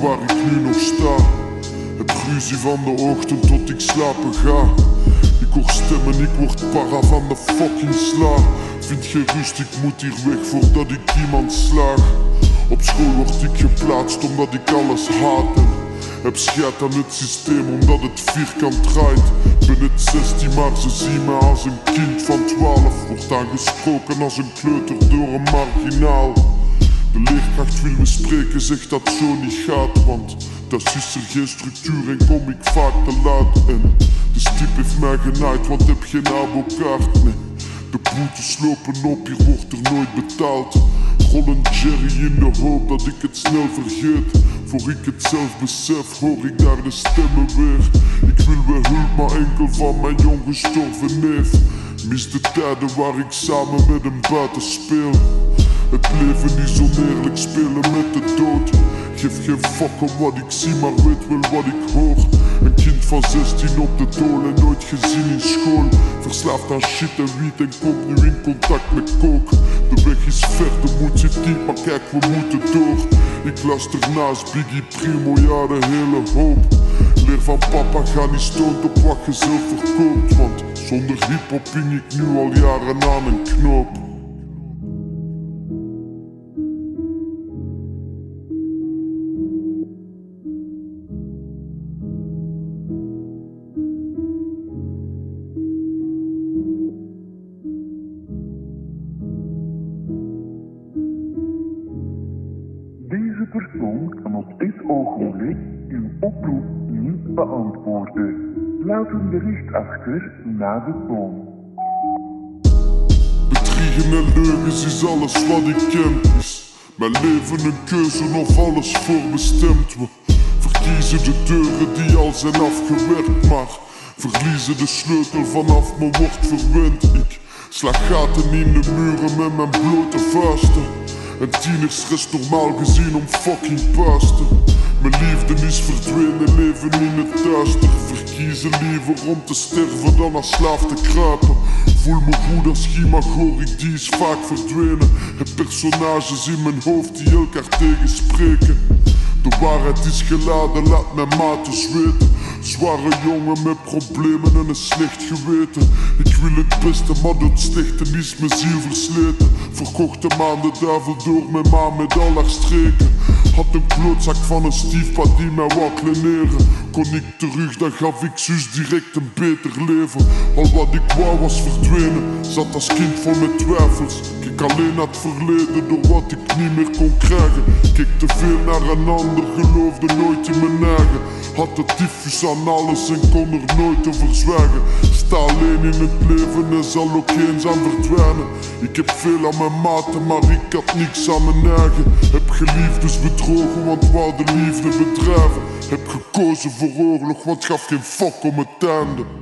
waar ik nu nog sta. Heb ruzie van de ochtend tot ik slapen ga. Ik hoor stemmen, ik word para van de fucking sla. Vind geen rust, ik moet hier weg voordat ik iemand slaag. Op school word ik geplaatst omdat ik alles haat. En heb scheid aan het systeem omdat het vierkant draait. Ben het 16, maar ze zien me als een kind van 12. Wordt aangesproken als een kleuter door een marginaal. De leerkracht wil me spreken, zegt dat zo niet gaat, want dat is er geen structuur en kom ik vaak te laat. En de stip heeft mij genaaid, want heb geen abokaart, nee. De boetes lopen op, hier wordt er nooit betaald. Rol een Jerry in de hoop dat ik het snel vergeet. Voor ik het zelf besef, hoor ik daar de stemmen weer. Ik wil weer hulp, maar enkel van mijn jong gestorven neef. Mis de tijden waar ik samen met hem buiten speel. Leven is oneerlijk, spelen met de dood. Geef geen fuck om wat ik zie, maar weet wel wat ik hoor. Een kind van 16 op de dool en nooit gezien in school. Verslaafd aan shit en wiet en komt nu in contact met kook. De weg is ver, de moed zit diep, maar kijk, we moeten door. Ik luister naast Biggie Primo, ja, de hele hoop. Leer van papa, ga niet stoot op wat je zelf verkoopt. Want zonder hip-hop hing ik nu al jaren aan een knoop. Deze persoon kan op dit ogenblik uw oproep niet beantwoorden. Laat een bericht achter na de toon. Bedriegen en leugens is alles wat ik ken. Is mijn leven een keuze of alles voorbestemd? We verkiezen de deuren die al zijn afgewerkt, maar verliezen de sleutel vanaf me wordt verwend. Ik sla gaten in de muren met mijn blote vuisten. En tieners rest normaal gezien om fucking puisten. Mijn liefde is verdwenen, leven in het duister. Verkiezen liever om te sterven dan als slaaf te kruipen. Voel me goed als Gimagori, die is vaak verdwenen. Heb personages in mijn hoofd die elkaar tegenspreken. De waarheid is geladen, laat mijn maten zweten. Zware jongen met problemen en een slecht geweten. Ik wil het beste, maar dat slechte is mijn ziel versleten. Verkochte maanden duivel door mijn ma met al streken. Had een klootzak van een stiefpa die mij wou kleneren. Kon ik terug, dan gaf ik zus direct een beter leven. Al wat ik wou was verdwenen, zat als kind vol met twijfels. Kijk alleen naar het verleden door wat ik niet meer kon krijgen. Keek te veel naar een ander, geloofde nooit in mijn eigen. Had de tyfus aan alles en kon er nooit over zwijgen. Sta alleen in het leven en zal ook eenzaam verdwijnen. Ik heb veel aan mijn maten, maar ik had niks aan mijn eigen. Heb geliefdes bedrogen, want wou de liefde bedrijven. Heb gekozen voor oorlog, want gaf geen fuck om het einde.